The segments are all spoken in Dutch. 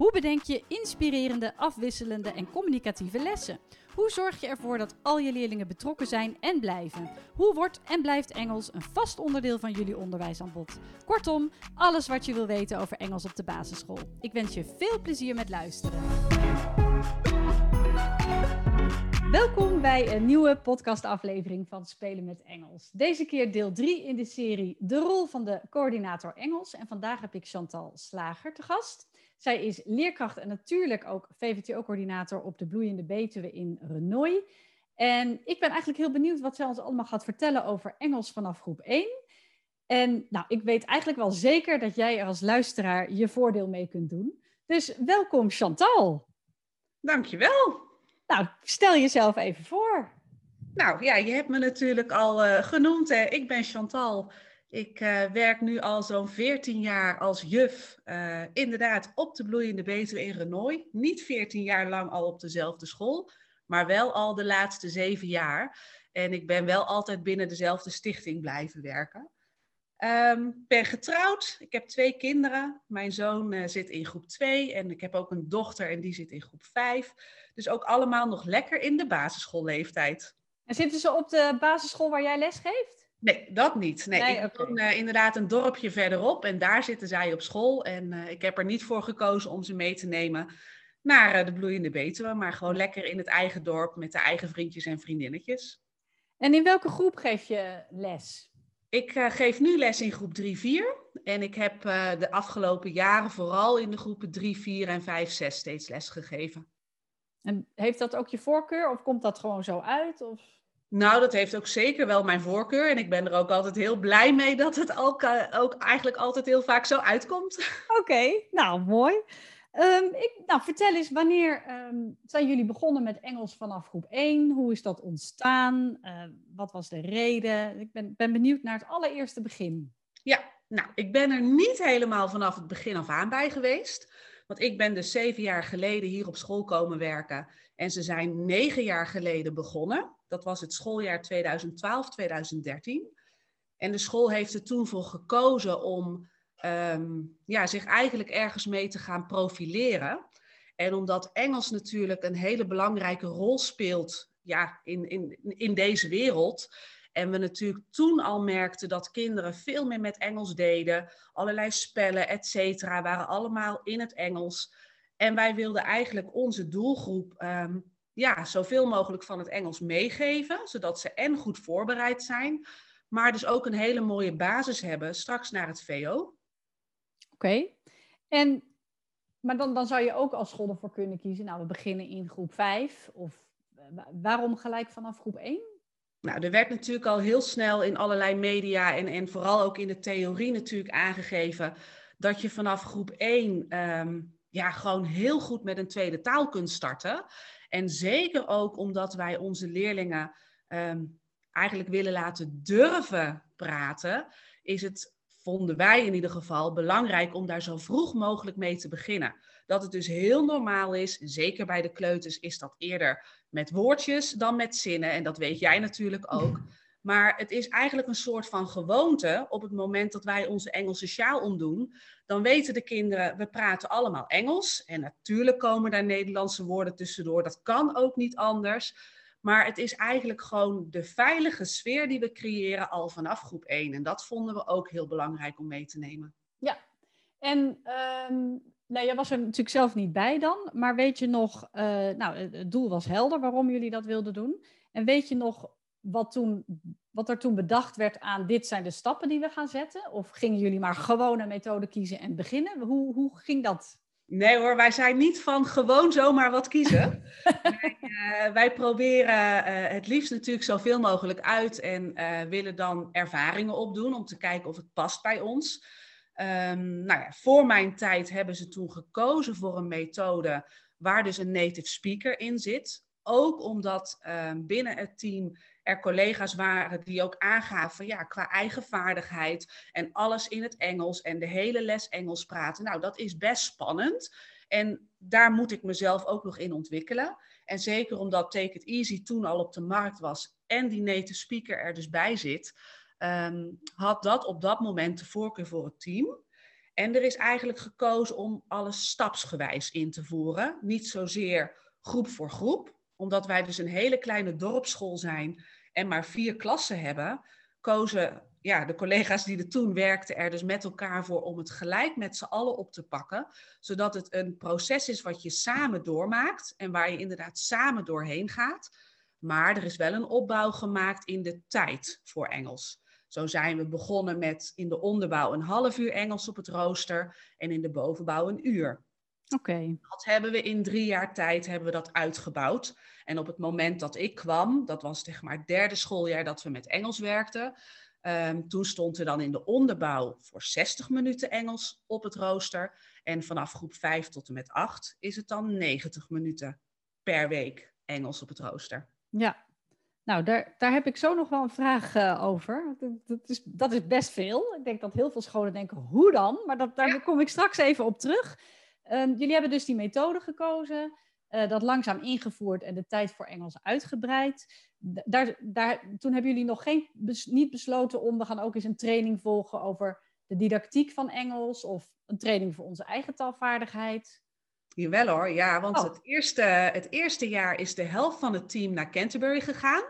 Hoe bedenk je inspirerende, afwisselende en communicatieve lessen? Hoe zorg je ervoor dat al je leerlingen betrokken zijn en blijven? Hoe wordt en blijft Engels een vast onderdeel van jullie onderwijsaanbod? Kortom, alles wat je wil weten over Engels op de basisschool. Ik wens je veel plezier met luisteren. Welkom bij een nieuwe podcastaflevering van Spelen met Engels. Deze keer deel 3 in de serie De rol van de coördinator Engels. En vandaag heb ik Chantal Slager te gast. Zij is leerkracht en natuurlijk ook VVTO-coördinator op de Bloeiende Betuwe in Renoy. En ik ben eigenlijk heel benieuwd wat zij ons allemaal gaat vertellen over Engels vanaf groep 1. En nou, ik weet eigenlijk wel zeker dat jij er als luisteraar je voordeel mee kunt doen. Dus welkom Chantal. Dankjewel. Nou, stel jezelf even voor. Nou ja, je hebt me natuurlijk al uh, genoemd. Hè. Ik ben Chantal. Ik uh, werk nu al zo'n 14 jaar als juf, uh, inderdaad op de Bloeiende Betuwe in Renoy. Niet 14 jaar lang al op dezelfde school, maar wel al de laatste zeven jaar. En ik ben wel altijd binnen dezelfde stichting blijven werken. Um, ben getrouwd, ik heb twee kinderen. Mijn zoon uh, zit in groep 2 en ik heb ook een dochter en die zit in groep 5. Dus ook allemaal nog lekker in de basisschoolleeftijd. En zitten ze op de basisschool waar jij les geeft? Nee, dat niet. Nee, nee ik woon uh, inderdaad een dorpje verderop en daar zitten zij op school. En uh, ik heb er niet voor gekozen om ze mee te nemen naar uh, de Bloeiende Betuwe, maar gewoon lekker in het eigen dorp met de eigen vriendjes en vriendinnetjes. En in welke groep geef je les? Ik geef nu les in groep 3-4 en ik heb de afgelopen jaren vooral in de groepen 3, 4 en 5, 6 steeds les gegeven. En heeft dat ook je voorkeur of komt dat gewoon zo uit? Of? Nou, dat heeft ook zeker wel mijn voorkeur. En ik ben er ook altijd heel blij mee dat het ook, uh, ook eigenlijk altijd heel vaak zo uitkomt. Oké, okay, nou mooi. Um, ik, nou, vertel eens, wanneer um, zijn jullie begonnen met Engels vanaf groep 1? Hoe is dat ontstaan? Uh, wat was de reden? Ik ben, ben benieuwd naar het allereerste begin. Ja, nou, ik ben er niet helemaal vanaf het begin af aan bij geweest. Want ik ben dus zeven jaar geleden hier op school komen werken. En ze zijn negen jaar geleden begonnen. Dat was het schooljaar 2012-2013. En de school heeft er toen voor gekozen om um, ja, zich eigenlijk ergens mee te gaan profileren. En omdat Engels natuurlijk een hele belangrijke rol speelt ja, in, in, in deze wereld. En we natuurlijk toen al merkten dat kinderen veel meer met Engels deden. Allerlei spellen, et cetera, waren allemaal in het Engels. En wij wilden eigenlijk onze doelgroep um, ja, zoveel mogelijk van het Engels meegeven, zodat ze en goed voorbereid zijn, maar dus ook een hele mooie basis hebben straks naar het VO. Oké, en maar dan, dan zou je ook als school ervoor kunnen kiezen, nou we beginnen in groep 5, of waarom gelijk vanaf groep 1? Nou, er werd natuurlijk al heel snel in allerlei media en, en vooral ook in de theorie natuurlijk aangegeven dat je vanaf groep 1 um, ja, gewoon heel goed met een tweede taal kunt starten. En zeker ook omdat wij onze leerlingen um, eigenlijk willen laten durven praten, is het, vonden wij in ieder geval, belangrijk om daar zo vroeg mogelijk mee te beginnen. Dat het dus heel normaal is, zeker bij de kleuters is dat eerder met woordjes dan met zinnen. En dat weet jij natuurlijk ook. Maar het is eigenlijk een soort van gewoonte op het moment dat wij onze Engelse sjaal omdoen. Dan weten de kinderen, we praten allemaal Engels. En natuurlijk komen daar Nederlandse woorden tussendoor. Dat kan ook niet anders. Maar het is eigenlijk gewoon de veilige sfeer die we creëren al vanaf groep 1. En dat vonden we ook heel belangrijk om mee te nemen. Ja, en um, nou, jij was er natuurlijk zelf niet bij dan. Maar weet je nog, uh, nou, het doel was helder waarom jullie dat wilden doen. En weet je nog wat, toen, wat er toen bedacht werd aan dit zijn de stappen die we gaan zetten? Of gingen jullie maar gewoon een methode kiezen en beginnen? Hoe, hoe ging dat? Nee hoor, wij zijn niet van gewoon zomaar wat kiezen. wij, uh, wij, proberen uh, het liefst natuurlijk zoveel mogelijk uit en uh, willen dan ervaringen opdoen om te kijken of het past bij ons. Um, nou ja, voor mijn tijd hebben ze toen gekozen voor een methode waar dus een native speaker in zit. Ook omdat ehm, binnen het team er collega's waren die ook aangaven, ja, qua eigen vaardigheid en alles in het Engels en de hele les Engels praten. Nou, dat is best spannend. En daar moet ik mezelf ook nog in ontwikkelen. En zeker omdat Take It Easy toen al op de markt was en die native speaker er dus bij zit, ehm, had dat op dat moment de voorkeur voor het team. En er is eigenlijk gekozen om alles stapsgewijs in te voeren. Niet zozeer groep voor groep, omdat wij dus een hele kleine dorpsschool zijn en maar vier klassen hebben, kozen ja, de collega's die er toen werkten er dus met elkaar voor om het gelijk met z'n allen op te pakken. Zodat het een proces is wat je samen doormaakt en waar je inderdaad samen doorheen gaat. Maar er is wel een opbouw gemaakt in de tijd voor Engels. Zo zijn we begonnen met in de onderbouw een half uur Engels op het rooster en in de bovenbouw een uur. Oké. Dat hebben we in drie jaar tijd hebben we dat uitgebouwd. En op het moment dat ik kwam, dat was zeg maar het derde schooljaar dat we met Engels werkten. Um, toen stond er dan in de onderbouw voor 60 minuten Engels op het rooster. En vanaf groep 5 tot en met 8 is het dan 90 minuten per week Engels op het rooster. Ja, nou, daar, daar heb ik zo nog wel een vraag uh, over. Dat, dat, is, dat is best veel. Ik denk dat heel veel scholen denken, hoe dan? Maar dat, daar ja. kom ik straks even op terug. Um, jullie hebben dus die methode gekozen, uh, dat langzaam ingevoerd en de tijd voor Engels uitgebreid. Daar, daar, toen hebben jullie nog geen, bes, niet besloten om, we gaan ook eens een training volgen over de didactiek van Engels of een training voor onze eigen taalvaardigheid. Jawel hoor, ja, want oh. het, eerste, het eerste jaar is de helft van het team naar Canterbury gegaan.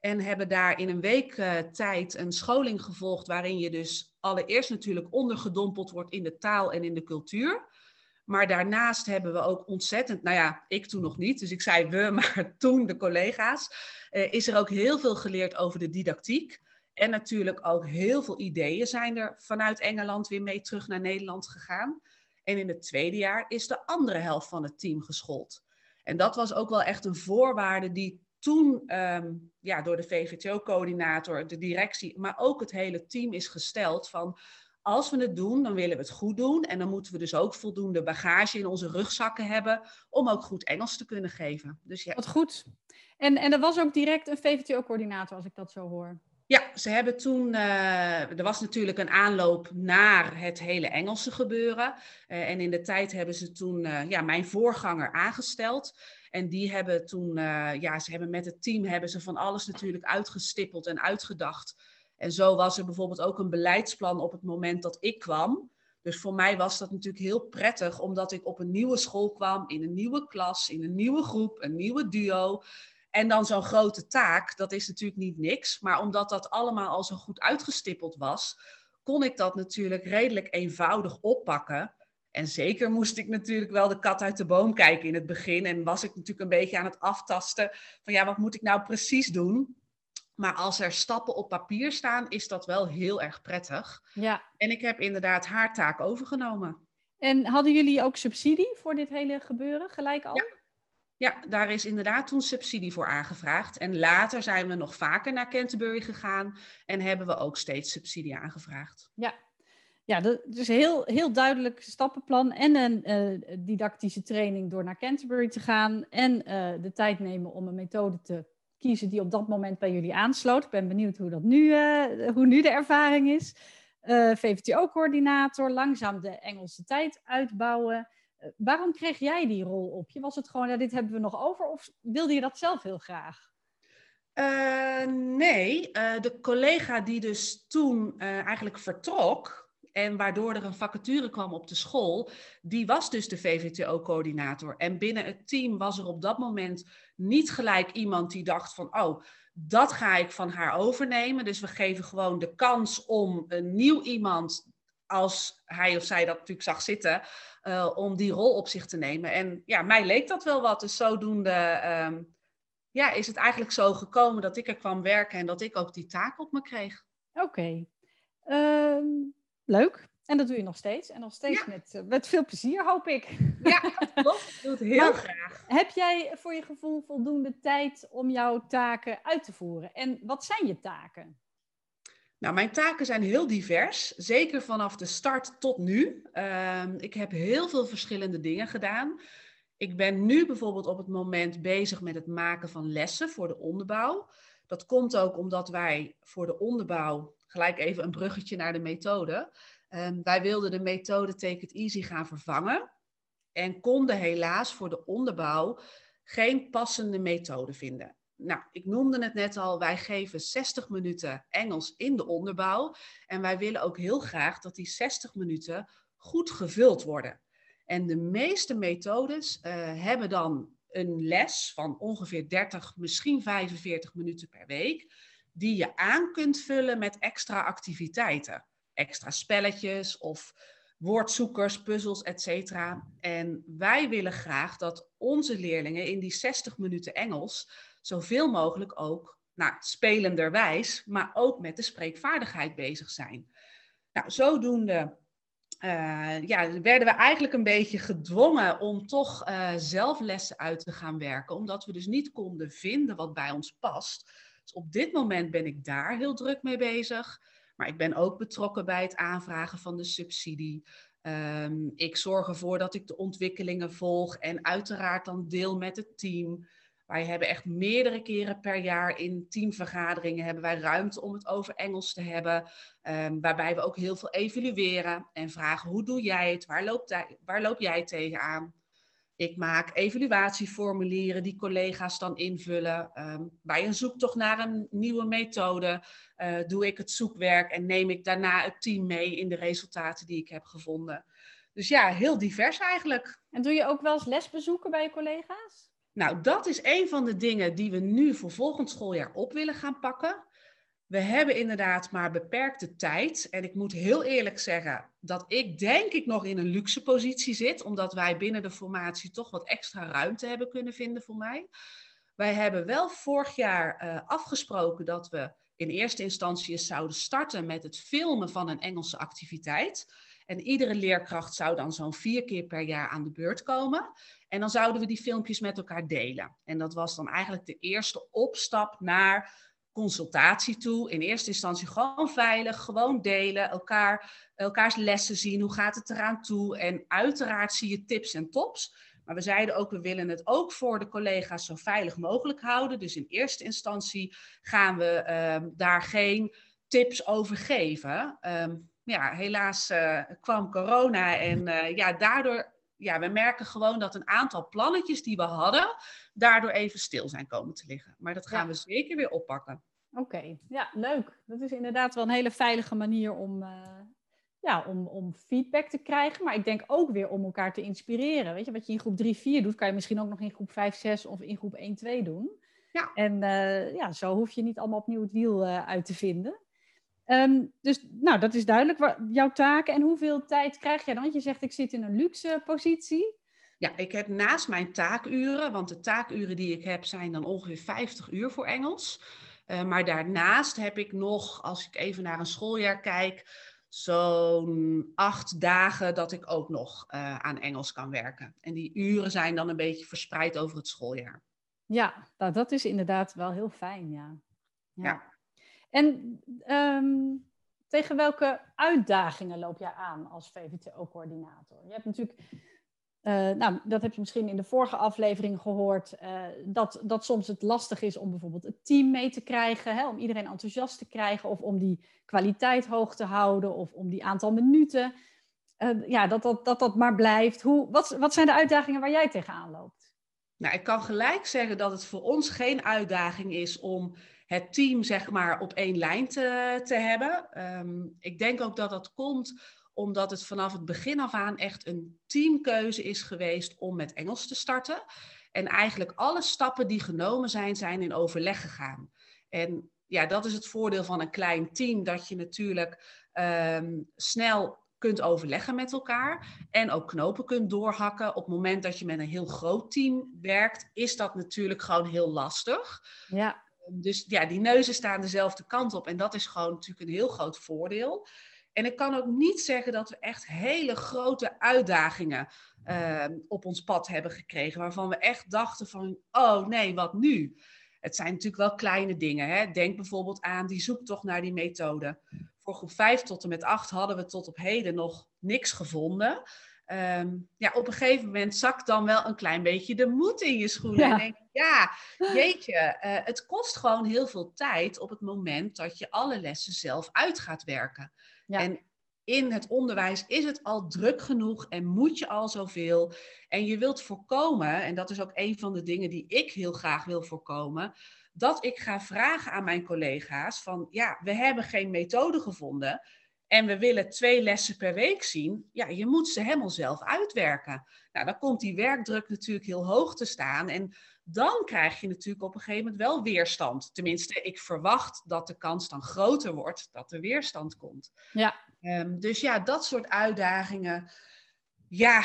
En hebben daar in een week uh, tijd een scholing gevolgd waarin je dus allereerst natuurlijk ondergedompeld wordt in de taal en in de cultuur. Maar daarnaast hebben we ook ontzettend, nou ja, ik toen nog niet, dus ik zei we, maar toen de collega's, uh, is er ook heel veel geleerd over de didactiek. En natuurlijk ook heel veel ideeën zijn er vanuit Engeland weer mee terug naar Nederland gegaan. En in het tweede jaar is de andere helft van het team geschoold. En dat was ook wel echt een voorwaarde die toen um, ja, door de VVTO-coördinator, de directie, maar ook het hele team is gesteld van als we het doen, dan willen we het goed doen. En dan moeten we dus ook voldoende bagage in onze rugzakken hebben om ook goed Engels te kunnen geven. Dus ja. Wat goed. En, en er was ook direct een VVTO-coördinator, als ik dat zo hoor. Ja, ze hebben toen, uh, er was natuurlijk een aanloop naar het hele Engelse gebeuren. Uh, en in de tijd hebben ze toen uh, ja, mijn voorganger aangesteld. En die hebben toen, ja, ze hebben met het team hebben ze van alles natuurlijk uitgestippeld en uitgedacht. En zo was er bijvoorbeeld ook een beleidsplan op het moment dat ik kwam. Dus voor mij was dat natuurlijk heel prettig, omdat ik op een nieuwe school kwam, in een nieuwe klas, in een nieuwe groep, een nieuwe duo. En dan zo'n grote taak, dat is natuurlijk niet niks. Maar omdat dat allemaal al zo goed uitgestippeld was, kon ik dat natuurlijk redelijk eenvoudig oppakken. En zeker moest ik natuurlijk wel de kat uit de boom kijken in het begin. En was ik natuurlijk een beetje aan het aftasten van ja, wat moet ik nou precies doen? Maar als er stappen op papier staan, is dat wel heel erg prettig. Ja. En ik heb inderdaad haar taak overgenomen. En hadden jullie ook subsidie voor dit hele gebeuren, gelijk al? Ja. Ja, daar is inderdaad toen subsidie voor aangevraagd. En later zijn we nog vaker naar Canterbury gegaan en hebben we ook steeds subsidie aangevraagd. Ja, ja een heel, heel duidelijk stappenplan en een uh, didactische training door naar Canterbury te gaan en uh, de tijd nemen om een methode te kiezen die op dat moment bij jullie aansloot. Ik ben benieuwd hoe, dat nu, uh, hoe nu de ervaring is. VVTO-coördinator, langzaam de Engelse tijd uitbouwen. Waarom kreeg jij die rol op je? Was het gewoon, dit hebben we nog over? Of wilde je dat zelf heel graag? Uh, nee, uh, de collega die dus toen uh, eigenlijk vertrok en waardoor er een vacature kwam op de school, die was dus de VVTO-coördinator. En binnen het team was er op dat moment niet gelijk iemand die dacht van, oh, dat ga ik van haar overnemen. Dus we geven gewoon de kans om een nieuw iemand als hij of zij dat natuurlijk zag zitten, uh, om die rol op zich te nemen. En ja, mij leek dat wel wat. Dus zodoende um, ja, is het eigenlijk zo gekomen dat ik er kwam werken en dat ik ook die taak op me kreeg. Oké, uh, leuk. En dat doe je nog steeds. En nog steeds ja. met, uh, met veel plezier, hoop ik. Ja, klopt. Ik doe het heel maar, graag. Heb jij voor je gevoel voldoende tijd om jouw taken uit te voeren? En wat zijn je taken? Nou, mijn taken zijn heel divers, zeker vanaf de start tot nu. Uh, ik heb heel veel verschillende dingen gedaan. Ik ben nu bijvoorbeeld op het moment bezig met het maken van lessen voor de onderbouw. Dat komt ook omdat wij voor de onderbouw, gelijk even een bruggetje naar de methode. Uh, wij wilden de methode Take It Easy gaan vervangen. en konden helaas voor de onderbouw geen passende methode vinden. Nou, ik noemde het net al, wij geven 60 minuten Engels in de onderbouw. En wij willen ook heel graag dat die 60 minuten goed gevuld worden. En de meeste methodes uh, hebben dan een les van ongeveer 30, misschien 45 minuten per week, die je aan kunt vullen met extra activiteiten. Extra spelletjes of woordzoekers, puzzels, etc. En wij willen graag dat onze leerlingen in die 60 minuten Engels zoveel mogelijk ook, nou, spelenderwijs, maar ook met de spreekvaardigheid bezig zijn. Nou, zodoende uh, ja, werden we eigenlijk een beetje gedwongen om toch uh, zelf lessen uit te gaan werken, omdat we dus niet konden vinden wat bij ons past. Op dit moment ben ik daar heel druk mee bezig. Maar ik ben ook betrokken bij het aanvragen van de subsidie. Um, ik zorg ervoor dat ik de ontwikkelingen volg en uiteraard dan deel met het team. Wij hebben echt meerdere keren per jaar in teamvergaderingen hebben wij ruimte om het over Engels te hebben. Um, waarbij we ook heel veel evalueren en vragen hoe doe jij het? Waar, waar loop jij tegenaan? Ik maak evaluatieformulieren die collega's dan invullen. Um, bij een zoektocht naar een nieuwe methode uh, doe ik het zoekwerk en neem ik daarna het team mee in de resultaten die ik heb gevonden. Dus ja, heel divers eigenlijk. En doe je ook wel eens lesbezoeken bij je collega's? Nou, dat is een van de dingen die we nu voor volgend schooljaar op willen gaan pakken. We hebben inderdaad maar beperkte tijd. En ik moet heel eerlijk zeggen dat ik denk ik nog in een luxe positie zit, omdat wij binnen de formatie toch wat extra ruimte hebben kunnen vinden voor mij. Wij hebben wel vorig jaar uh, afgesproken dat we in eerste instantie zouden starten met het filmen van een Engelse activiteit. En iedere leerkracht zou dan zo'n vier keer per jaar aan de beurt komen. En dan zouden we die filmpjes met elkaar delen. En dat was dan eigenlijk de eerste opstap naar consultatie toe. In eerste instantie gewoon veilig, gewoon delen, elkaar, elkaars lessen zien. Hoe gaat het eraan toe? En uiteraard zie je tips en tops. Maar we zeiden ook, we willen het ook voor de collega's zo veilig mogelijk houden. Dus in eerste instantie gaan we um, daar geen tips over geven. Um, ja, helaas uh, kwam corona en uh, ja, daardoor ja, we merken gewoon dat een aantal plannetjes die we hadden, daardoor even stil zijn komen te liggen. Maar dat gaan we zeker weer oppakken. Oké, ja, leuk. Dat is inderdaad wel een hele veilige manier om, uh, ja, om, om feedback te krijgen. Maar ik denk ook weer om elkaar te inspireren. Weet je, wat je in groep 3, 4 doet, kan je misschien ook nog in groep 5, 6 of in groep 1, 2 doen. Ja. En uh, ja, zo hoef je niet allemaal opnieuw het wiel uh, uit te vinden. Um, dus nou, dat is duidelijk jouw taken. En hoeveel tijd krijg jij dan? Want je zegt, ik zit in een luxe positie. Ja, ik heb naast mijn taakuren, want de taakuren die ik heb zijn dan ongeveer 50 uur voor Engels. Uh, maar daarnaast heb ik nog, als ik even naar een schooljaar kijk, zo'n acht dagen dat ik ook nog uh, aan Engels kan werken. En die uren zijn dan een beetje verspreid over het schooljaar. Ja, nou, dat is inderdaad wel heel fijn, ja. ja. ja. En um, tegen welke uitdagingen loop jij aan als VVTO-coördinator? Je hebt natuurlijk, uh, nou, dat heb je misschien in de vorige aflevering gehoord, uh, dat, dat soms het lastig is om bijvoorbeeld het team mee te krijgen, hè, om iedereen enthousiast te krijgen, of om die kwaliteit hoog te houden, of om die aantal minuten. Uh, ja, dat dat, dat dat maar blijft. Hoe, wat, wat zijn de uitdagingen waar jij tegenaan loopt? Nou, ik kan gelijk zeggen dat het voor ons geen uitdaging is om het team zeg maar op één lijn te, te hebben. Um, ik denk ook dat dat komt omdat het vanaf het begin af aan echt een teamkeuze is geweest om met Engels te starten. En eigenlijk alle stappen die genomen zijn, zijn in overleg gegaan. En ja, dat is het voordeel van een klein team, dat je natuurlijk um, snel kunt overleggen met elkaar en ook knopen kunt doorhakken. Op het moment dat je met een heel groot team werkt, is dat natuurlijk gewoon heel lastig. Ja dus ja, die neuzen staan dezelfde kant op. En dat is gewoon natuurlijk een heel groot voordeel. En ik kan ook niet zeggen dat we echt hele grote uitdagingen uh, op ons pad hebben gekregen. Waarvan we echt dachten van, oh nee, wat nu? Het zijn natuurlijk wel kleine dingen. Hè? Denk bijvoorbeeld aan die zoektocht naar die methode. Voor groep 5 tot en met 8 hadden we tot op heden nog niks gevonden. Um, ja, op een gegeven moment zakt dan wel een klein beetje de moed in je schoenen. Ja. En denk ja, jeetje, uh, het kost gewoon heel veel tijd op het moment dat je alle lessen zelf uit gaat werken. Ja. En in het onderwijs is het al druk genoeg en moet je al zoveel. En je wilt voorkomen, en dat is ook een van de dingen die ik heel graag wil voorkomen, dat ik ga vragen aan mijn collega's van ja, we hebben geen methode gevonden en we willen twee lessen per week zien. Ja, je moet ze helemaal zelf uitwerken. Nou, dan komt die werkdruk natuurlijk heel hoog te staan en dan krijg je natuurlijk op een gegeven moment wel weerstand. Tenminste, ik verwacht dat de kans dan groter wordt dat er weerstand komt. Ja. Um, dus ja, dat soort uitdagingen. Ja,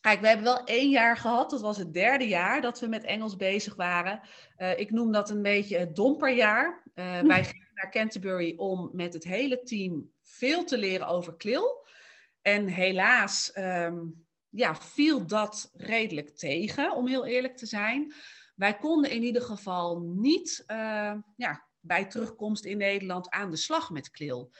kijk, we hebben wel één jaar gehad. Dat was het derde jaar dat we met Engels bezig waren. Uh, ik noem dat een beetje het domperjaar. Uh, wij gingen naar Canterbury om met het hele team veel te leren over klil. En helaas um, ja, viel dat redelijk tegen, om heel eerlijk te zijn. Wij konden in ieder geval niet uh, ja, bij terugkomst in Nederland aan de slag met klil.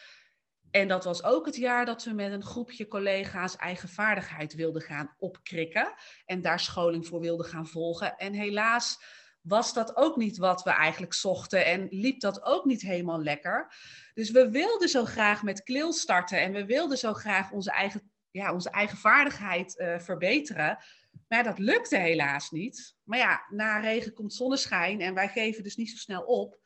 En dat was ook het jaar dat we met een groepje collega's eigen vaardigheid wilden gaan opkrikken. En daar scholing voor wilden gaan volgen. En helaas was dat ook niet wat we eigenlijk zochten en liep dat ook niet helemaal lekker. Dus we wilden zo graag met klil starten en we wilden zo graag onze eigen, ja, onze eigen vaardigheid uh, verbeteren. Maar dat lukte helaas niet. Maar ja, na regen komt zonneschijn en wij geven dus niet zo snel op.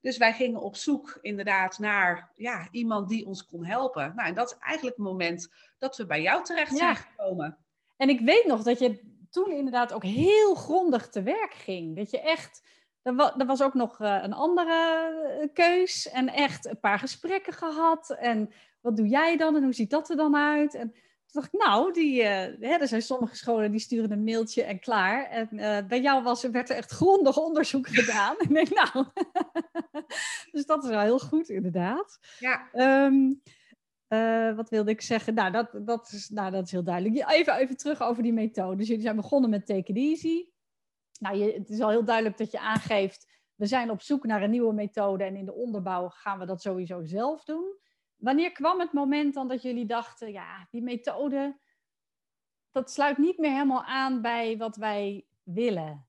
Dus wij gingen op zoek inderdaad naar ja, iemand die ons kon helpen. Nou, en dat is eigenlijk het moment dat we bij jou terecht zijn gekomen. En ik weet nog dat je toen inderdaad ook heel grondig te werk ging. Dat je echt, er was ook nog eh, een andere eh, keus en echt een paar gesprekken gehad. En wat doe jij dan en hoe ziet dat er dan uit? En toen dacht ik, nou, die, uh, hè, er zijn sommige scholen die sturen een mailtje en klaar. En uh, bij jou was, werd er echt grondig onderzoek gedaan. en ik denk, nou, dus dat is wel heel goed inderdaad. Ja. Um, uh, wat wilde ik zeggen? Nou dat, dat is, nou, dat is heel duidelijk. Even, even terug over die methode. Dus jullie zijn begonnen met Take It Easy. Nou, je, het is al heel duidelijk dat je aangeeft, we zijn op zoek naar een nieuwe methode en in de onderbouw gaan we dat sowieso zelf doen. Wanneer kwam het moment dan dat jullie dachten, ja, die methode, dat sluit niet meer helemaal aan bij wat wij willen?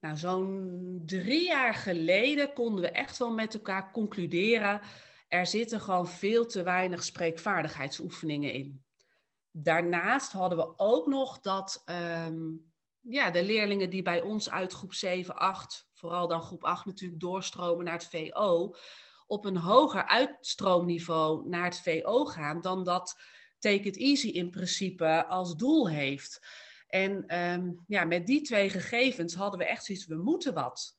Nou, zo'n drie jaar geleden konden we echt wel met elkaar concluderen, er zitten gewoon veel te weinig spreekvaardigheidsoefeningen in. Daarnaast hadden we ook nog dat um, ja, de leerlingen die bij ons uit groep 7, 8, vooral dan groep 8 natuurlijk doorstromen naar het VO, op een hoger uitstroomniveau naar het VO gaan dan dat Take It Easy in principe als doel heeft. En um, ja, met die twee gegevens hadden we echt zoiets, we moeten wat.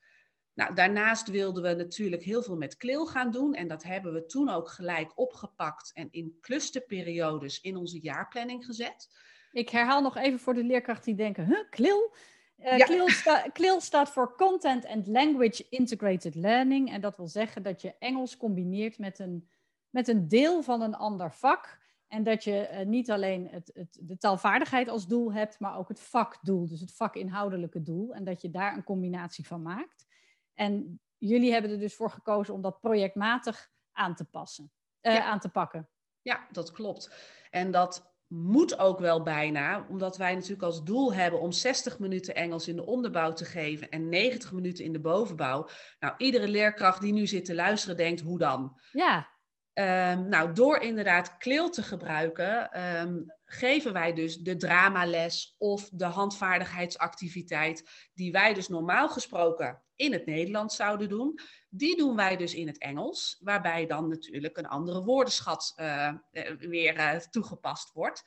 Nou, daarnaast wilden we natuurlijk heel veel met klil gaan doen. En dat hebben we toen ook gelijk opgepakt en in clusterperiodes in onze jaarplanning gezet. Ik herhaal nog even voor de leerkrachten die denken, huh, klil? Uh, ja. CLIL, sta, CLIL, staat voor Content and Language Integrated Learning. En dat wil zeggen dat je Engels combineert met een, met een deel van een ander vak. En dat je uh, niet alleen het, het, de taalvaardigheid als doel hebt, maar ook het vakdoel, dus het vakinhoudelijke doel. En dat je daar een combinatie van maakt. En jullie hebben er dus voor gekozen om dat projectmatig aan te passen, uh, ja. aan te pakken. Ja, dat klopt. En dat moet ook wel bijna, omdat wij natuurlijk als doel hebben om 60 minuten Engels in de onderbouw te geven en 90 minuten in de bovenbouw. Nou, iedere leerkracht die nu zit te luisteren denkt, hoe dan? Ja. Um, nou, door inderdaad kleel te gebruiken, um, geven wij dus de dramales of de handvaardigheidsactiviteit, die wij dus normaal gesproken in het Nederlands zouden doen, die doen wij dus in het Engels, waarbij dan natuurlijk een andere woordenschat uh, weer uh, toegepast wordt.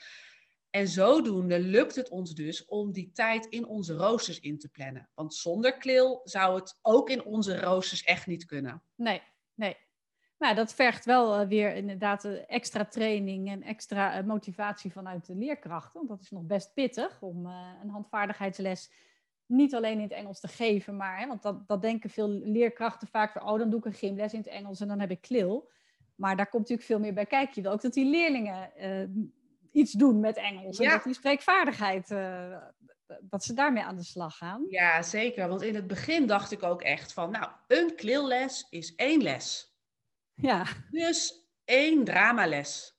En zodoende lukt het ons dus om die tijd in onze roosters in te plannen. Want zonder kleel zou het ook in onze roosters echt niet kunnen. Nee, nee. Nou, dat vergt wel uh, weer inderdaad extra training en extra motivatie vanuit de leerkrachten. Want dat is nog best pittig om een handvaardigheidsles niet alleen in het Engels te geven, maar, hè, want dat, dat denken veel leerkrachten vaak van, oh, dan doe ik een gymles in het Engels en dan heb ik klil. Maar daar komt natuurlijk veel meer bij kijken. Je wil ook dat die leerlingen uh, iets doen met Engels. Ja. En dat die spreekvaardigheid, uh, dat ze daarmee aan de slag gaan. Ja, zeker. Want in het begin dacht ik ook echt van, nou, een klilles is één les. Ja. Dus één dramales.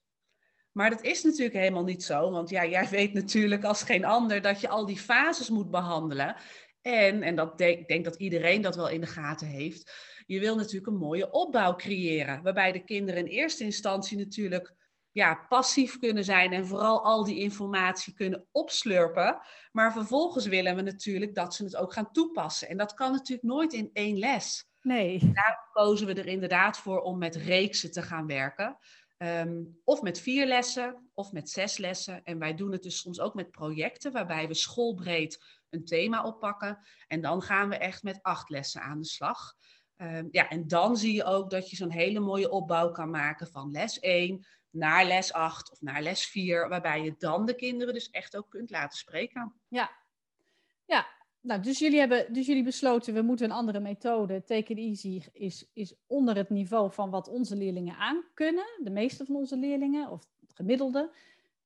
Maar dat is natuurlijk helemaal niet zo, want ja, jij weet natuurlijk als geen ander dat je al die fases moet behandelen. En, en dat denk, ik denk dat iedereen dat wel in de gaten heeft, je wil natuurlijk een mooie opbouw creëren, waarbij de kinderen in eerste instantie natuurlijk ja, passief kunnen zijn en vooral al die informatie kunnen opslurpen. Maar vervolgens willen we natuurlijk dat ze het ook gaan toepassen. En dat kan natuurlijk nooit in één les. Nee. Daarom kozen we er inderdaad voor om met reeksen te gaan werken. Ehm, of met vier lessen of met zes lessen. En wij doen het dus soms ook met projecten waarbij we schoolbreed een thema oppakken. En dan gaan we echt met acht lessen aan de slag. Ehm, ja, en dan zie je ook dat je zo'n hele mooie opbouw kan maken van les 1 naar les 8 of naar les 4, waarbij je dan de kinderen dus echt ook kunt laten spreken. Ja, ja. Nou, dus jullie hebben dus jullie besloten, we moeten een andere methode. Take it easy is, is onder het niveau van wat onze leerlingen aan kunnen. De meeste van onze leerlingen, of het gemiddelde.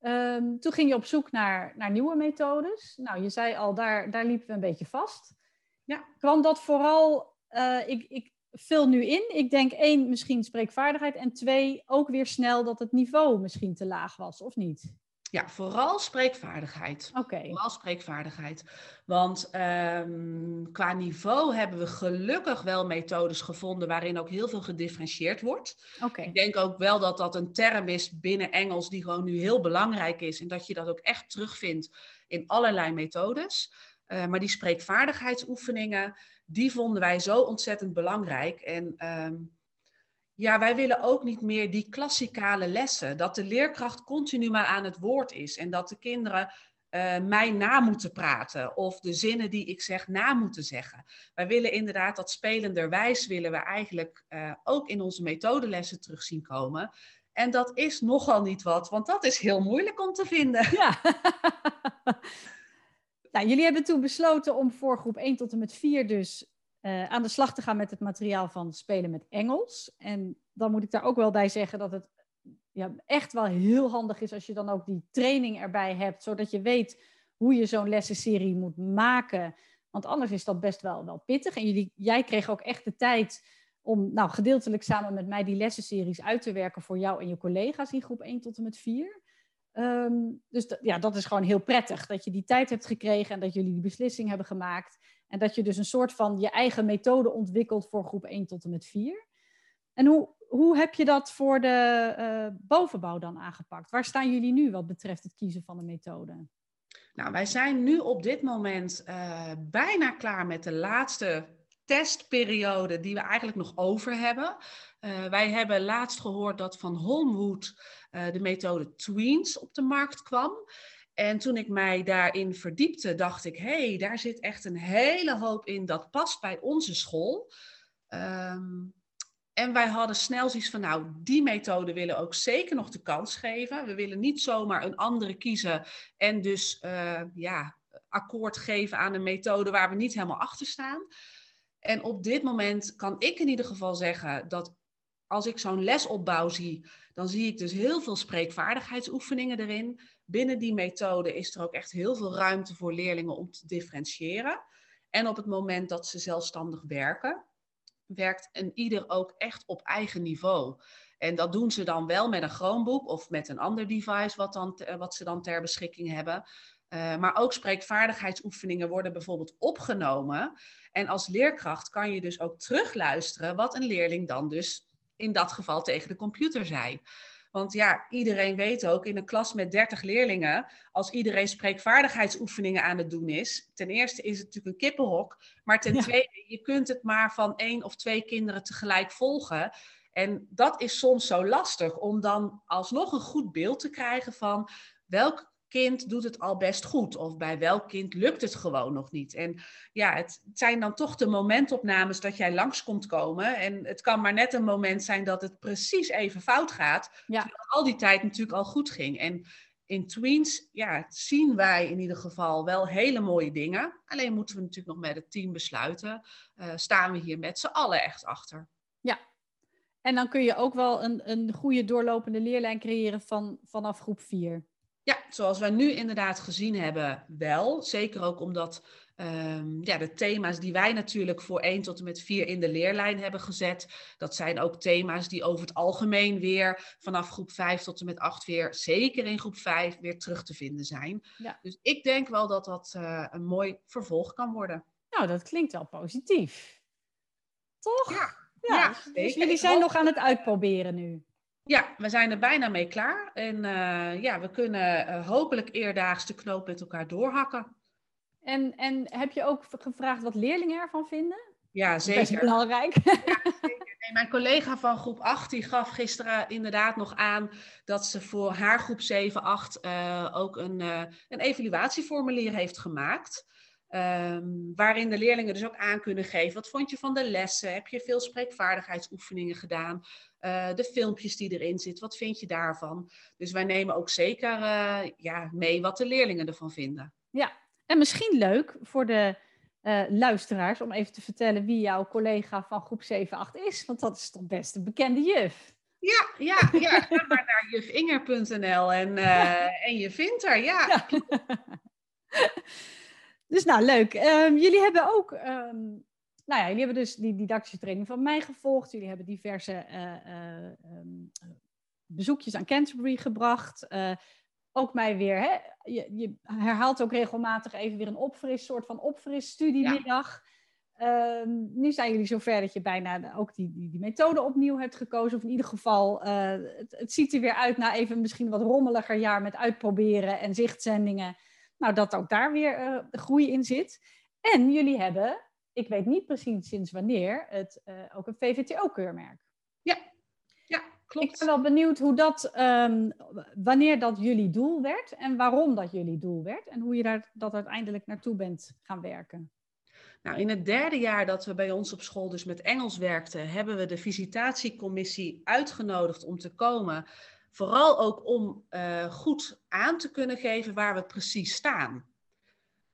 Um, toen ging je op zoek naar, naar nieuwe methodes. Nou, je zei al, daar, daar liepen we een beetje vast. Ja. Kwam dat vooral, uh, ik, ik vul nu in. Ik denk één, misschien spreekvaardigheid. En twee, ook weer snel dat het niveau misschien te laag was, of niet? Ja, vooral spreekvaardigheid. Oké. Vooral spreekvaardigheid. Want um, qua niveau hebben we gelukkig wel methodes gevonden waarin ook heel veel gedifferentieerd wordt. Oké. Ik denk ook wel dat dat een term is binnen Engels die gewoon nu heel belangrijk is en dat je dat ook echt terugvindt in allerlei methodes. Uh, maar die spreekvaardigheidsoefeningen, die vonden wij zo ontzettend belangrijk. En um, ja, wij willen ook niet meer die klassikale lessen. Dat de leerkracht continu maar aan het woord is. En dat de kinderen uh, mij na moeten praten. Of de zinnen die ik zeg na moeten zeggen. Wij willen inderdaad dat spelenderwijs willen we eigenlijk uh, ook in onze methodelessen terug zien komen. En dat is nogal niet wat, want dat is heel moeilijk om te vinden. Ja. nou, jullie hebben toen besloten om voor groep 1 tot en met 4 dus uh, aan de slag te gaan met het materiaal van spelen met Engels. En dan moet ik daar ook wel bij zeggen dat het ja, echt wel heel handig is als je dan ook die training erbij hebt, zodat je weet hoe je zo'n lessenserie moet maken. Want anders is dat best wel, wel pittig. En jullie, jij kreeg ook echt de tijd om nou, gedeeltelijk samen met mij die lessenseries uit te werken voor jou en je collega's in groep 1 tot en met 4. Um, dus ja, dat is gewoon heel prettig dat je die tijd hebt gekregen en dat jullie die beslissing hebben gemaakt. En dat je dus een soort van je eigen methode ontwikkelt voor groep 1 tot en met 4. En hoe, hoe heb je dat voor de uh, bovenbouw dan aangepakt? Waar staan jullie nu wat betreft het kiezen van de methode? Nou, wij zijn nu op dit moment uh, bijna klaar met de laatste testperiode die we eigenlijk nog over hebben. Uh, wij hebben laatst gehoord dat van Holmwood de methode Tweens op de markt kwam. En toen ik mij daarin verdiepte, dacht ik, hé, hey, daar zit echt een hele hoop in dat past bij onze school. Um, en wij hadden snel zoiets van, nou, die methode willen ook zeker nog de kans geven. We willen niet zomaar een andere kiezen en dus uh, ja, akkoord geven aan een methode waar we niet helemaal achter staan. En op dit moment kan ik in ieder geval zeggen dat als ik zo'n lesopbouw zie, dan zie ik dus heel veel spreekvaardigheidsoefeningen erin. Binnen die methode is er ook echt heel veel ruimte voor leerlingen om te differentiëren. En op het moment dat ze zelfstandig werken, werkt een ieder ook echt op eigen niveau. En dat doen ze dan wel met een Chromebook of met een ander device wat, dan, wat ze dan ter beschikking hebben. Uh, maar ook spreekvaardigheidsoefeningen worden bijvoorbeeld opgenomen. En als leerkracht kan je dus ook terugluisteren wat een leerling dan dus in dat geval tegen de computer zei. Want ja, iedereen weet ook in een klas met 30 leerlingen, als iedereen spreekvaardigheidsoefeningen aan het doen is, ten eerste is het natuurlijk een kippenhok, maar ten ja. tweede, je kunt het maar van één of twee kinderen tegelijk volgen. En dat is soms zo lastig om dan alsnog een goed beeld te krijgen van welk kind doet het al best goed of bij welk kind lukt het gewoon nog niet. En ja, het zijn dan toch de momentopnames dat jij langs komt komen en het kan maar net een moment zijn dat het precies even fout gaat, ja. terwijl al die tijd natuurlijk al goed ging. En in tweens ja, zien wij in ieder geval wel hele mooie dingen. Alleen moeten we natuurlijk nog met het team besluiten. Uh, staan we hier met z'n allen echt achter. Ja, en dan kun je ook wel een, een goede doorlopende leerlijn creëren van, vanaf groep 4. Ja, zoals wij nu inderdaad gezien hebben, wel. Zeker ook omdat um, ja, de thema's die wij natuurlijk voor 1 tot en met 4 in de leerlijn hebben gezet, dat zijn ook thema's die over het algemeen weer vanaf groep 5 tot en met 8 weer, zeker in groep 5, weer terug te vinden zijn. Ja. Dus ik denk wel dat dat uh, een mooi vervolg kan worden. Nou, dat klinkt wel positief. Toch? Ja. ja. ja dus jullie zijn nog aan het uitproberen nu. Ja, we zijn er bijna mee klaar. En uh, ja, we kunnen uh, hopelijk eerdaags de knoop met elkaar doorhakken. En, en heb je ook gevraagd wat leerlingen ervan vinden? Ja, zeker. Dat is belangrijk. Ja, zeker. Nee, mijn collega van groep 8 die gaf gisteren inderdaad nog aan dat ze voor haar groep 7, 8 uh, ook een, een evaluatieformulier heeft gemaakt. Um, waarin de leerlingen dus ook aan kunnen geven. Wat vond je van de lessen? Heb je veel spreekvaardigheidsoefeningen gedaan? Uh, de filmpjes die erin zitten, wat vind je daarvan? Dus wij nemen ook zeker uh, ja, mee wat de leerlingen ervan vinden. Ja, en misschien leuk voor de uh, luisteraars om even te vertellen wie jouw collega van groep 7-8 is. Want dat is toch best een bekende juf. Ja, ja, ja. Ga maar naar jufinger.nl en, en je vindt haar, ja. ja. Dus nou, leuk. Um, jullie hebben ook, um, nou ja, jullie hebben dus die didactische training van mij gevolgd. Jullie hebben diverse uh, uh, um, bezoekjes aan Canterbury gebracht. Uh, ook mij weer, hè? Je, je, herhaalt ook regelmatig even weer een opfris, soort van opfris studiemiddag. Ja. nu zijn jullie zover dat je bijna ook die, die, die methode opnieuw hebt gekozen. Of in ieder geval, het, het ziet er weer uit na even misschien wat rommeliger jaar met uitproberen en zichtzendingen. Nou, dat ook daar weer uh, groei in zit. En jullie hebben, ik weet niet precies sinds wanneer, het, uh, ook een VVTO-keurmerk. Ja, ja, klopt. Ik ben wel benieuwd hoe dat, um, wanneer dat jullie doel werd en waarom dat jullie doel werd en hoe je daar dat uiteindelijk naartoe bent gaan werken. Nou, in het derde jaar dat we bij ons op school dus met Engels werkten, hebben we de visitatiecommissie uitgenodigd om te komen Vooral ook om uh, goed aan te kunnen geven waar we precies staan.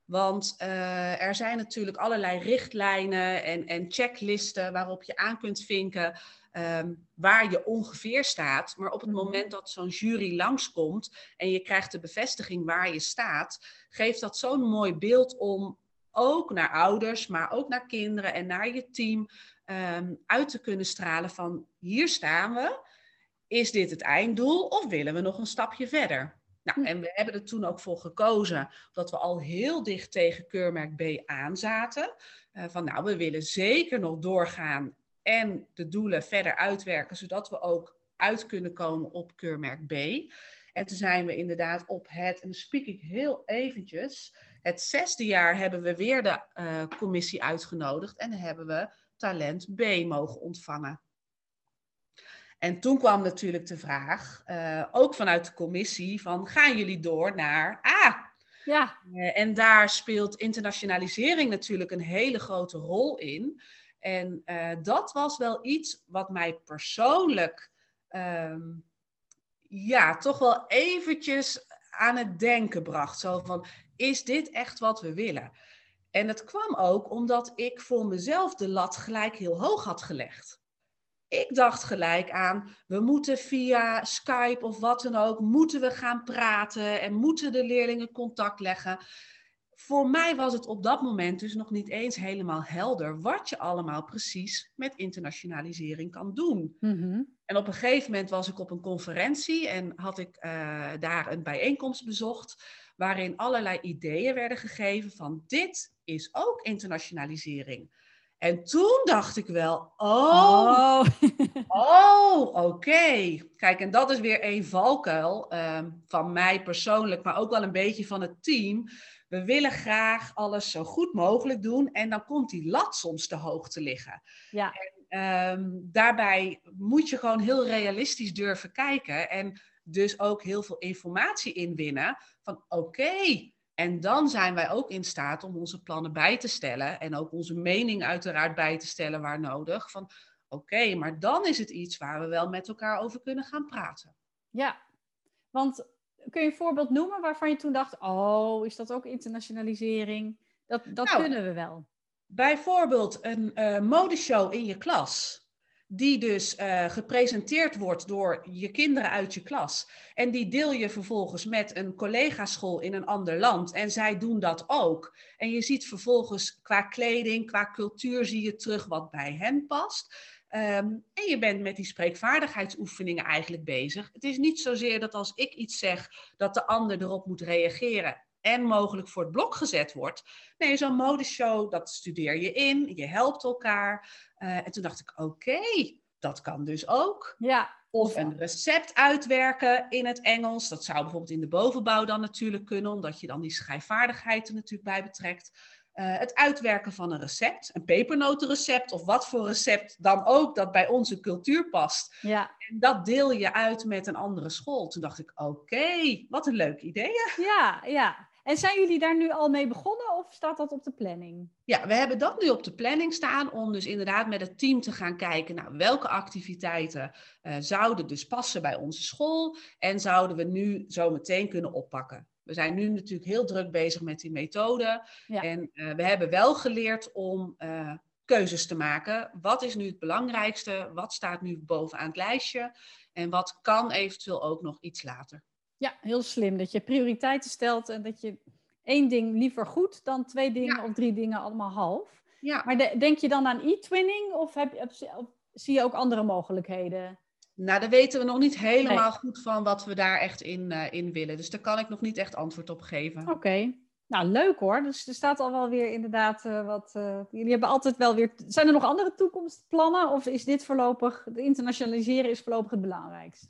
Want uh, er zijn natuurlijk allerlei richtlijnen en, en checklisten waarop je aan kunt vinken um, waar je ongeveer staat. Maar op het mm-hmm. moment dat zo'n jury langskomt en je krijgt de bevestiging waar je staat, geeft dat zo'n mooi beeld om ook naar ouders, maar ook naar kinderen en naar je team um, uit te kunnen stralen van hier staan we is dit het einddoel of willen we nog een stapje verder? Nou, hm. en we hebben er toen ook voor gekozen dat we al heel dicht tegen keurmerk B aan zaten. Uh, van nou, we willen zeker nog doorgaan en de doelen verder uitwerken, zodat we ook uit kunnen komen op keurmerk B. En toen zijn we inderdaad op het, en dan spreek ik heel eventjes, het zesde jaar hebben we weer de uh, commissie uitgenodigd en hebben we talent B mogen ontvangen. En toen kwam natuurlijk de vraag, uh, ook vanuit de commissie, van gaan jullie door naar A? Ja. Uh, en daar speelt internationalisering natuurlijk een hele grote rol in. En uh, dat was wel iets wat mij persoonlijk, um, ja, toch wel eventjes aan het denken bracht. Zo van, is dit echt wat we willen? En het kwam ook omdat ik voor mezelf de lat gelijk heel hoog had gelegd. Ik dacht gelijk aan, we moeten via Skype of wat dan ook, moeten we gaan praten en moeten de leerlingen contact leggen. Voor mij was het op dat moment dus nog niet eens helemaal helder wat je allemaal precies met internationalisering kan doen. Mm-hmm. En op een gegeven moment was ik op een conferentie en had ik uh, daar een bijeenkomst bezocht waarin allerlei ideeën werden gegeven van dit is ook internationalisering. En toen dacht ik wel, oh, oh, oh oké. Kijk, en dat is weer een valkuil um, van mij persoonlijk, maar ook wel een beetje van het team. We willen graag alles zo goed mogelijk doen en dan komt die lat soms te hoog te liggen. Ja. En, um, daarbij moet je gewoon heel realistisch durven kijken en dus ook heel veel informatie inwinnen van oké, en dan zijn wij ook in staat om onze plannen bij te stellen en ook onze mening uiteraard bij te stellen waar nodig. Van oké, maar dan is het iets waar we wel met elkaar over kunnen gaan praten. Ja, want kun je een voorbeeld noemen waarvan je toen dacht, oh, is dat ook internationalisering? Dat, dat nou, kunnen we wel. Bijvoorbeeld een uh, modeshow in je klas die dus uh, gepresenteerd wordt door je kinderen uit je klas. En die deel je vervolgens met een collega-school in een ander land. En zij doen dat ook. En je ziet vervolgens qua kleding, qua cultuur, zie je terug wat bij hen past. Um, en je bent met die spreekvaardigheidsoefeningen eigenlijk bezig. Het is niet zozeer dat als ik iets zeg, dat de ander erop moet reageren en mogelijk voor het blok gezet wordt. Nee, zo'n modeshow, dat studeer je in, je helpt elkaar. Uh, en toen dacht ik, oké, okay, Dat kan dus ook. Ja. Of een recept uitwerken in het Engels. Dat zou bijvoorbeeld in de bovenbouw dan natuurlijk kunnen, omdat je dan die schrijfvaardigheid er natuurlijk bij betrekt. Eh, het uitwerken van een recept, een pepernotenrecept of wat voor recept dan ook dat bij onze cultuur past. Ja. En dat deel je uit met een andere school. Toen dacht ik, oké, wat een leuk idee. Ja, ja. En zijn jullie daar nu al mee begonnen of staat dat op de planning? Ja, we hebben dat nu op de planning staan om dus inderdaad met het team te gaan kijken naar nou, welke activiteiten uh, zouden dus passen bij onze school en zouden we nu zo meteen kunnen oppakken. We zijn nu natuurlijk heel druk bezig met die methode. En uh, we hebben wel geleerd om uh, keuzes te maken. Wat is nu het belangrijkste? Wat staat nu bovenaan het lijstje? En wat kan eventueel ook nog iets later? Ja, heel slim. Dat je prioriteiten stelt en dat je één ding liever goed dan twee dingen of drie dingen allemaal half. Ja. Maar de, denk je dan aan e-twinning of, heb, zie je ook andere mogelijkheden? Nou, daar weten we nog niet helemaal goed van wat we daar echt in, uh, in willen. Dus daar kan ik nog niet echt antwoord op geven. Oké. Nou, leuk hoor. Dus er staat al wel weer inderdaad uh, wat. Uh, jullie hebben altijd wel weer. Zijn er nog andere toekomstplannen? Of is dit voorlopig. Het internationaliseren is voorlopig het belangrijkst?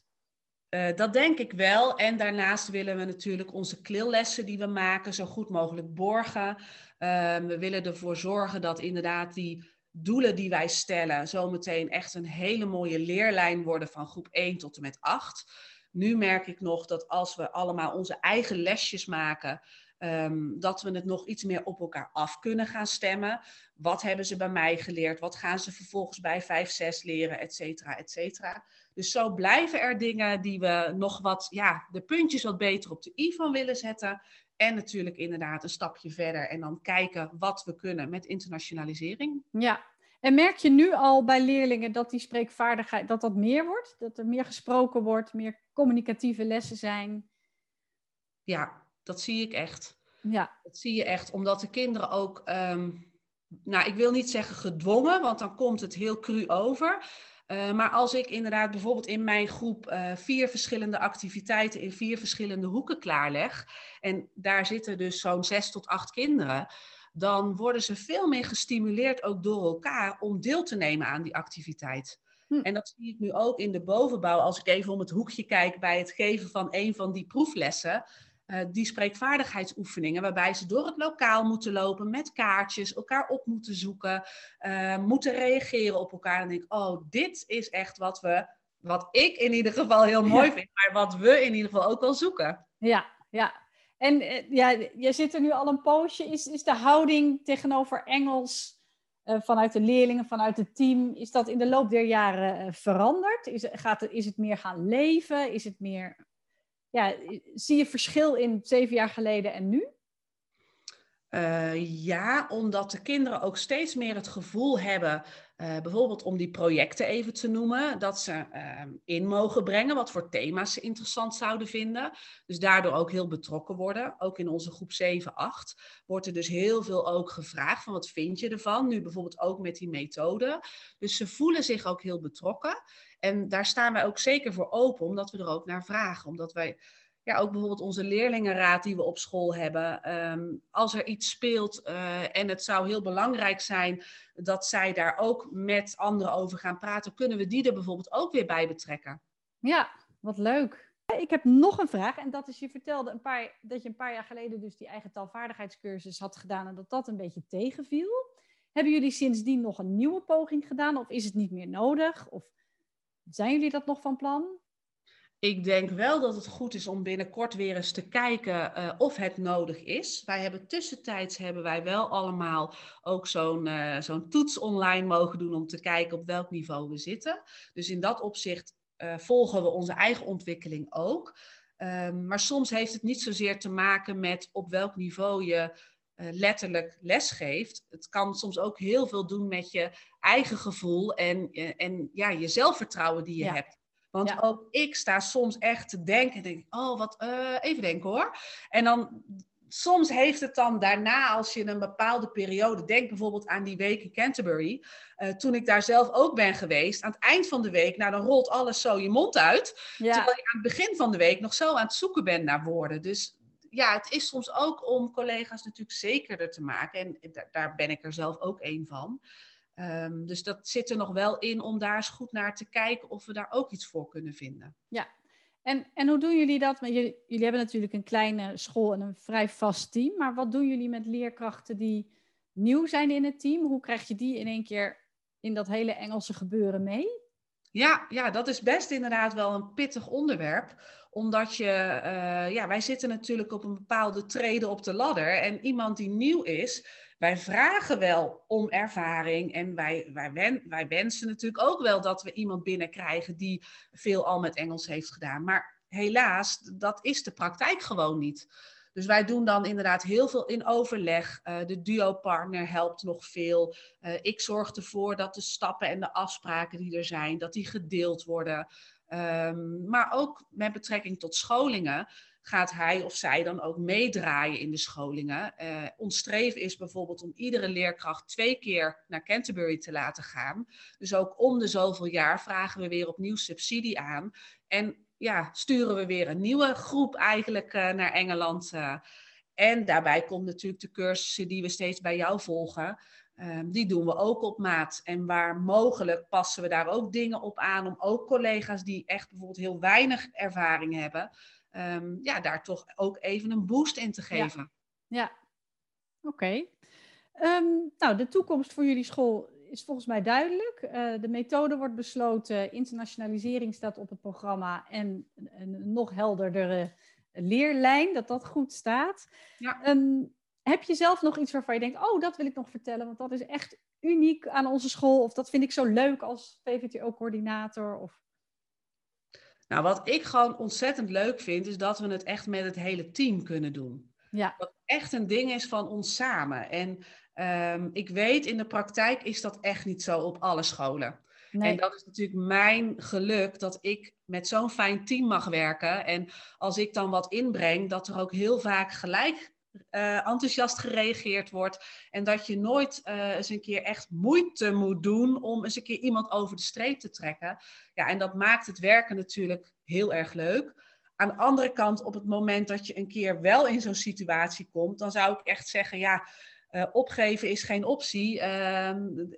Uh, dat denk ik wel. En daarnaast willen we natuurlijk onze klillessen die we maken zo goed mogelijk borgen. we willen ervoor zorgen dat inderdaad die doelen die wij stellen zometeen echt een hele mooie leerlijn worden van groep 1 tot en met 8. Nu merk ik nog dat als we allemaal onze eigen lesjes maken, um, dat we het nog iets meer op elkaar af kunnen gaan stemmen. Wat hebben ze bij mij geleerd? Wat gaan ze vervolgens bij 5, 6 leren, et cetera, et cetera. Dus zo blijven er dingen die we nog wat, ja, de puntjes wat beter op de i van willen zetten. En natuurlijk inderdaad een stapje verder en dan kijken wat we kunnen met internationalisering. Ja, en merk je nu al bij leerlingen dat die spreekvaardigheid, dat dat meer wordt? Dat er meer gesproken wordt, meer communicatieve lessen zijn? Ja, dat zie ik echt. Ja. Dat zie je echt, omdat de kinderen ook, um, nou ik wil niet zeggen gedwongen, want dan komt het heel cru over. Uh, maar als ik inderdaad bijvoorbeeld in mijn groep uh, vier verschillende activiteiten in vier verschillende hoeken klaarleg, en daar zitten dus zo'n zes tot acht kinderen, dan worden ze veel meer gestimuleerd ook door elkaar om deel te nemen aan die activiteit. Hm. En dat zie ik nu ook in de bovenbouw, als ik even om het hoekje kijk bij het geven van een van die proeflessen. Uh, die spreekvaardigheidsoefeningen, waarbij ze door het lokaal moeten lopen met kaartjes, elkaar op moeten zoeken, uh, moeten reageren op elkaar. En denk ik, oh, dit is echt wat we, wat ik in ieder geval heel mooi vind, maar wat we in ieder geval ook wel zoeken. Ja, ja. En uh, ja, je zit er nu al een poosje. Is, is de houding tegenover Engels vanuit de leerlingen, vanuit het team, is dat in de loop der jaren veranderd? Is, gaat is het meer gaan leven? Is het meer ja, zie je verschil in zeven jaar geleden en nu? Uh, ja, omdat de kinderen ook steeds meer het gevoel hebben, uh, bijvoorbeeld om die projecten even te noemen, dat ze uh, in mogen brengen wat voor thema's ze interessant zouden vinden. Dus daardoor ook heel betrokken worden. Ook in onze groep 7, 8 wordt er dus heel veel ook gevraagd van wat vind je ervan? Nu bijvoorbeeld ook met die methode. Dus ze voelen zich ook heel betrokken. En daar staan wij ook zeker voor open, omdat we er ook naar vragen. Omdat wij ja, ook bijvoorbeeld onze leerlingenraad die we op school hebben. Um, als er iets speelt uh, en het zou heel belangrijk zijn dat zij daar ook met anderen over gaan praten, kunnen we die er bijvoorbeeld ook weer bij betrekken. Ja, wat leuk. Ik heb nog een vraag en dat is, je vertelde een paar, dat je een paar jaar geleden dus die eigen taalvaardigheidscursus had gedaan en dat dat een beetje tegenviel. Hebben jullie sindsdien nog een nieuwe poging gedaan of is het niet meer nodig? Of zijn jullie dat nog van plan? Ik denk wel dat het goed is om binnenkort weer eens te kijken uh, of het nodig is. Wij hebben tussentijds hebben wij wel allemaal ook zo'n uh, zo'n toets online mogen doen om te kijken op welk niveau we zitten. Dus in dat opzicht uh, volgen we onze eigen ontwikkeling ook. Um, maar soms heeft het niet zozeer te maken met op welk niveau je letterlijk lesgeeft. Het kan soms ook heel veel doen met je eigen gevoel en, en ja, je zelfvertrouwen die je ja. hebt. Want ook ik sta soms echt te denken, denk oh wat, uh, even denken hoor. En dan soms heeft het dan daarna, als je een bepaalde periode, denk bijvoorbeeld aan die week in Canterbury, uh, toen ik daar zelf ook ben geweest, aan het eind van de week, nou dan rolt alles zo je mond uit, ja. terwijl je aan het begin van de week nog zo aan het zoeken bent naar woorden. Dus ja, het is soms ook om collega's natuurlijk zekerder te maken, en daar ben ik er zelf ook een van. Ehm, dus dat zit er nog wel in om daar eens goed naar te kijken of we daar ook iets voor kunnen vinden. Ja, en, en hoe doen jullie dat? Jullie, jullie hebben natuurlijk een kleine school en een vrij vast team. Maar wat doen jullie met leerkrachten die nieuw zijn in het team? Hoe krijg je die in één keer in dat hele Engelse gebeuren mee? Ja, ja, dat is best inderdaad wel een pittig onderwerp. Omdat je, uh, ja, wij zitten natuurlijk op een bepaalde trede op de ladder. En iemand die nieuw is, wij vragen wel om ervaring. En wij, wij, wen, wij wensen natuurlijk ook wel dat we iemand binnenkrijgen die veel al met Engels heeft gedaan. Maar helaas, dat is de praktijk gewoon niet. Dus wij doen dan inderdaad heel veel in overleg. Uh, de duo-partner helpt nog veel. Uh, ik zorg ervoor dat de stappen en de afspraken die er zijn, dat die gedeeld worden. Um, maar ook met betrekking tot scholingen gaat hij of zij dan ook meedraaien in de scholingen. Uh, ons streven is bijvoorbeeld om iedere leerkracht twee keer naar Canterbury te laten gaan. Dus ook om de zoveel jaar vragen we weer opnieuw subsidie aan. En ja, sturen we weer een nieuwe groep eigenlijk uh, naar Engeland. Uh, en daarbij komt natuurlijk de cursussen die we steeds bij jou volgen. Um, die doen we ook op maat. En waar mogelijk passen we daar ook dingen op aan om ook collega's die echt bijvoorbeeld heel weinig ervaring hebben, um, ja, daar toch ook even een boost in te geven. Ja, ja. oké. Okay. Um, nou, de toekomst voor jullie school is volgens mij duidelijk. Uh, de methode wordt besloten, internationalisering staat op het programma en een nog helderdere leerlijn, dat dat goed staat. Ja. Um, heb je zelf nog iets waarvan je denkt, oh, dat wil ik nog vertellen, want dat is echt uniek aan onze school, of dat vind ik zo leuk als VVTO-coördinator? Of... Nou, wat ik gewoon ontzettend leuk vind, is dat we het echt met het hele team kunnen doen. Ja. Dat echt een ding is van ons samen. En um, ik weet, in de praktijk is dat echt niet zo op alle scholen. Nee. En dat is natuurlijk mijn geluk dat ik met zo'n fijn team mag werken. En als ik dan wat inbreng, dat er ook heel vaak gelijk uh, enthousiast gereageerd wordt. En dat je nooit uh, eens een keer echt moeite moet doen om eens een keer iemand over de streep te trekken. Ja, en dat maakt het werken natuurlijk heel erg leuk. Aan de andere kant, op het moment dat je een keer wel in zo'n situatie komt, dan zou ik echt zeggen, ja, uh, opgeven is geen optie. Uh,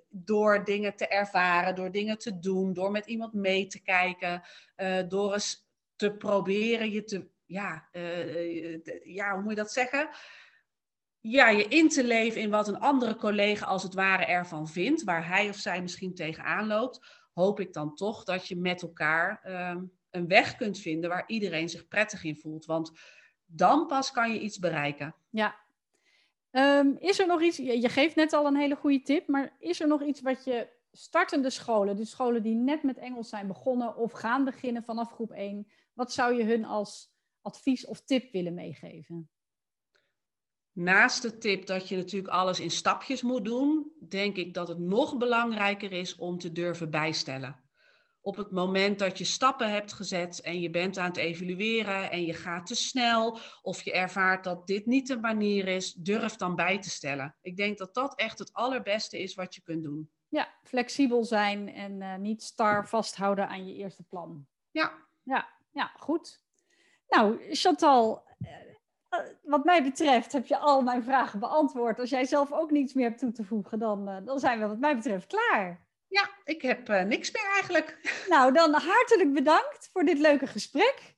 door dingen te ervaren, door dingen te doen, door met iemand mee te kijken, door eens te proberen je te, ja, ja, hoe moet je dat zeggen? Ja, je in te leven in wat een andere collega als het ware ervan vindt, waar hij of zij misschien tegenaan loopt, hoop ik dan toch dat je met elkaar ehm, een weg kunt vinden waar iedereen zich prettig in voelt. Want dan pas kan je iets bereiken. Ja. Um, is er nog iets, je geeft net al een hele goede tip, maar is er nog iets wat je startende scholen, dus scholen die net met Engels zijn begonnen of gaan beginnen vanaf groep 1, wat zou je hun als advies of tip willen meegeven? Naast de tip dat je natuurlijk alles in stapjes moet doen, denk ik dat het nog belangrijker is om te durven bijstellen op het moment dat je stappen hebt gezet en je bent aan het evalueren en je gaat te snel of je ervaart dat dit niet de manier is, durf dan bij te stellen. Ik denk dat dat echt het allerbeste is wat je kunt doen. Ja, flexibel zijn en uh, niet star vasthouden aan je eerste plan. Ja. Ja, ja goed. Nou, Chantal, uh, wat mij betreft heb je al mijn vragen beantwoord. Als jij zelf ook niets meer hebt toe te voegen, dan, uh, dan zijn we wat mij betreft klaar. Ja, ik heb uh, niks meer eigenlijk. Nou, dan hartelijk bedankt voor dit leuke gesprek.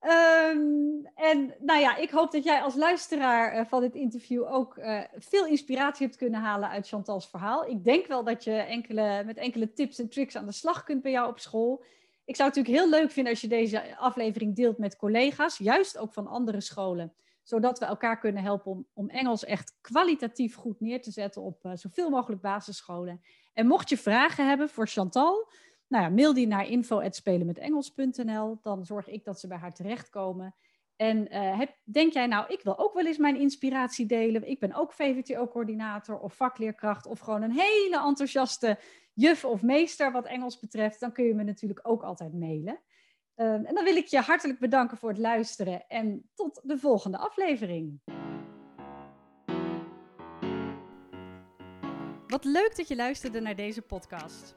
Um, en nou ja, ik hoop dat jij als luisteraar uh, van dit interview ook uh, veel inspiratie hebt kunnen halen uit Chantal's verhaal. Ik denk wel dat je enkele, met enkele tips en tricks aan de slag kunt bij jou op school. Ik zou het natuurlijk heel leuk vinden als je deze aflevering deelt met collega's, juist ook van andere scholen zodat we elkaar kunnen helpen om, om Engels echt kwalitatief goed neer te zetten op uh, zoveel mogelijk basisscholen. En mocht je vragen hebben voor Chantal, nou ja, mail die naar info.spelenmetengels.nl. Dan zorg ik dat ze bij haar terechtkomen. En uh, heb, denk jij nou, ik wil ook wel eens mijn inspiratie delen. Ik ben ook VVTO-coördinator of vakleerkracht of gewoon een hele enthousiaste juf of meester wat Engels betreft. Dan kun je me natuurlijk ook altijd mailen. Um, en dan wil ik je hartelijk bedanken voor het luisteren en tot de volgende aflevering. Wat leuk dat je luisterde naar deze podcast.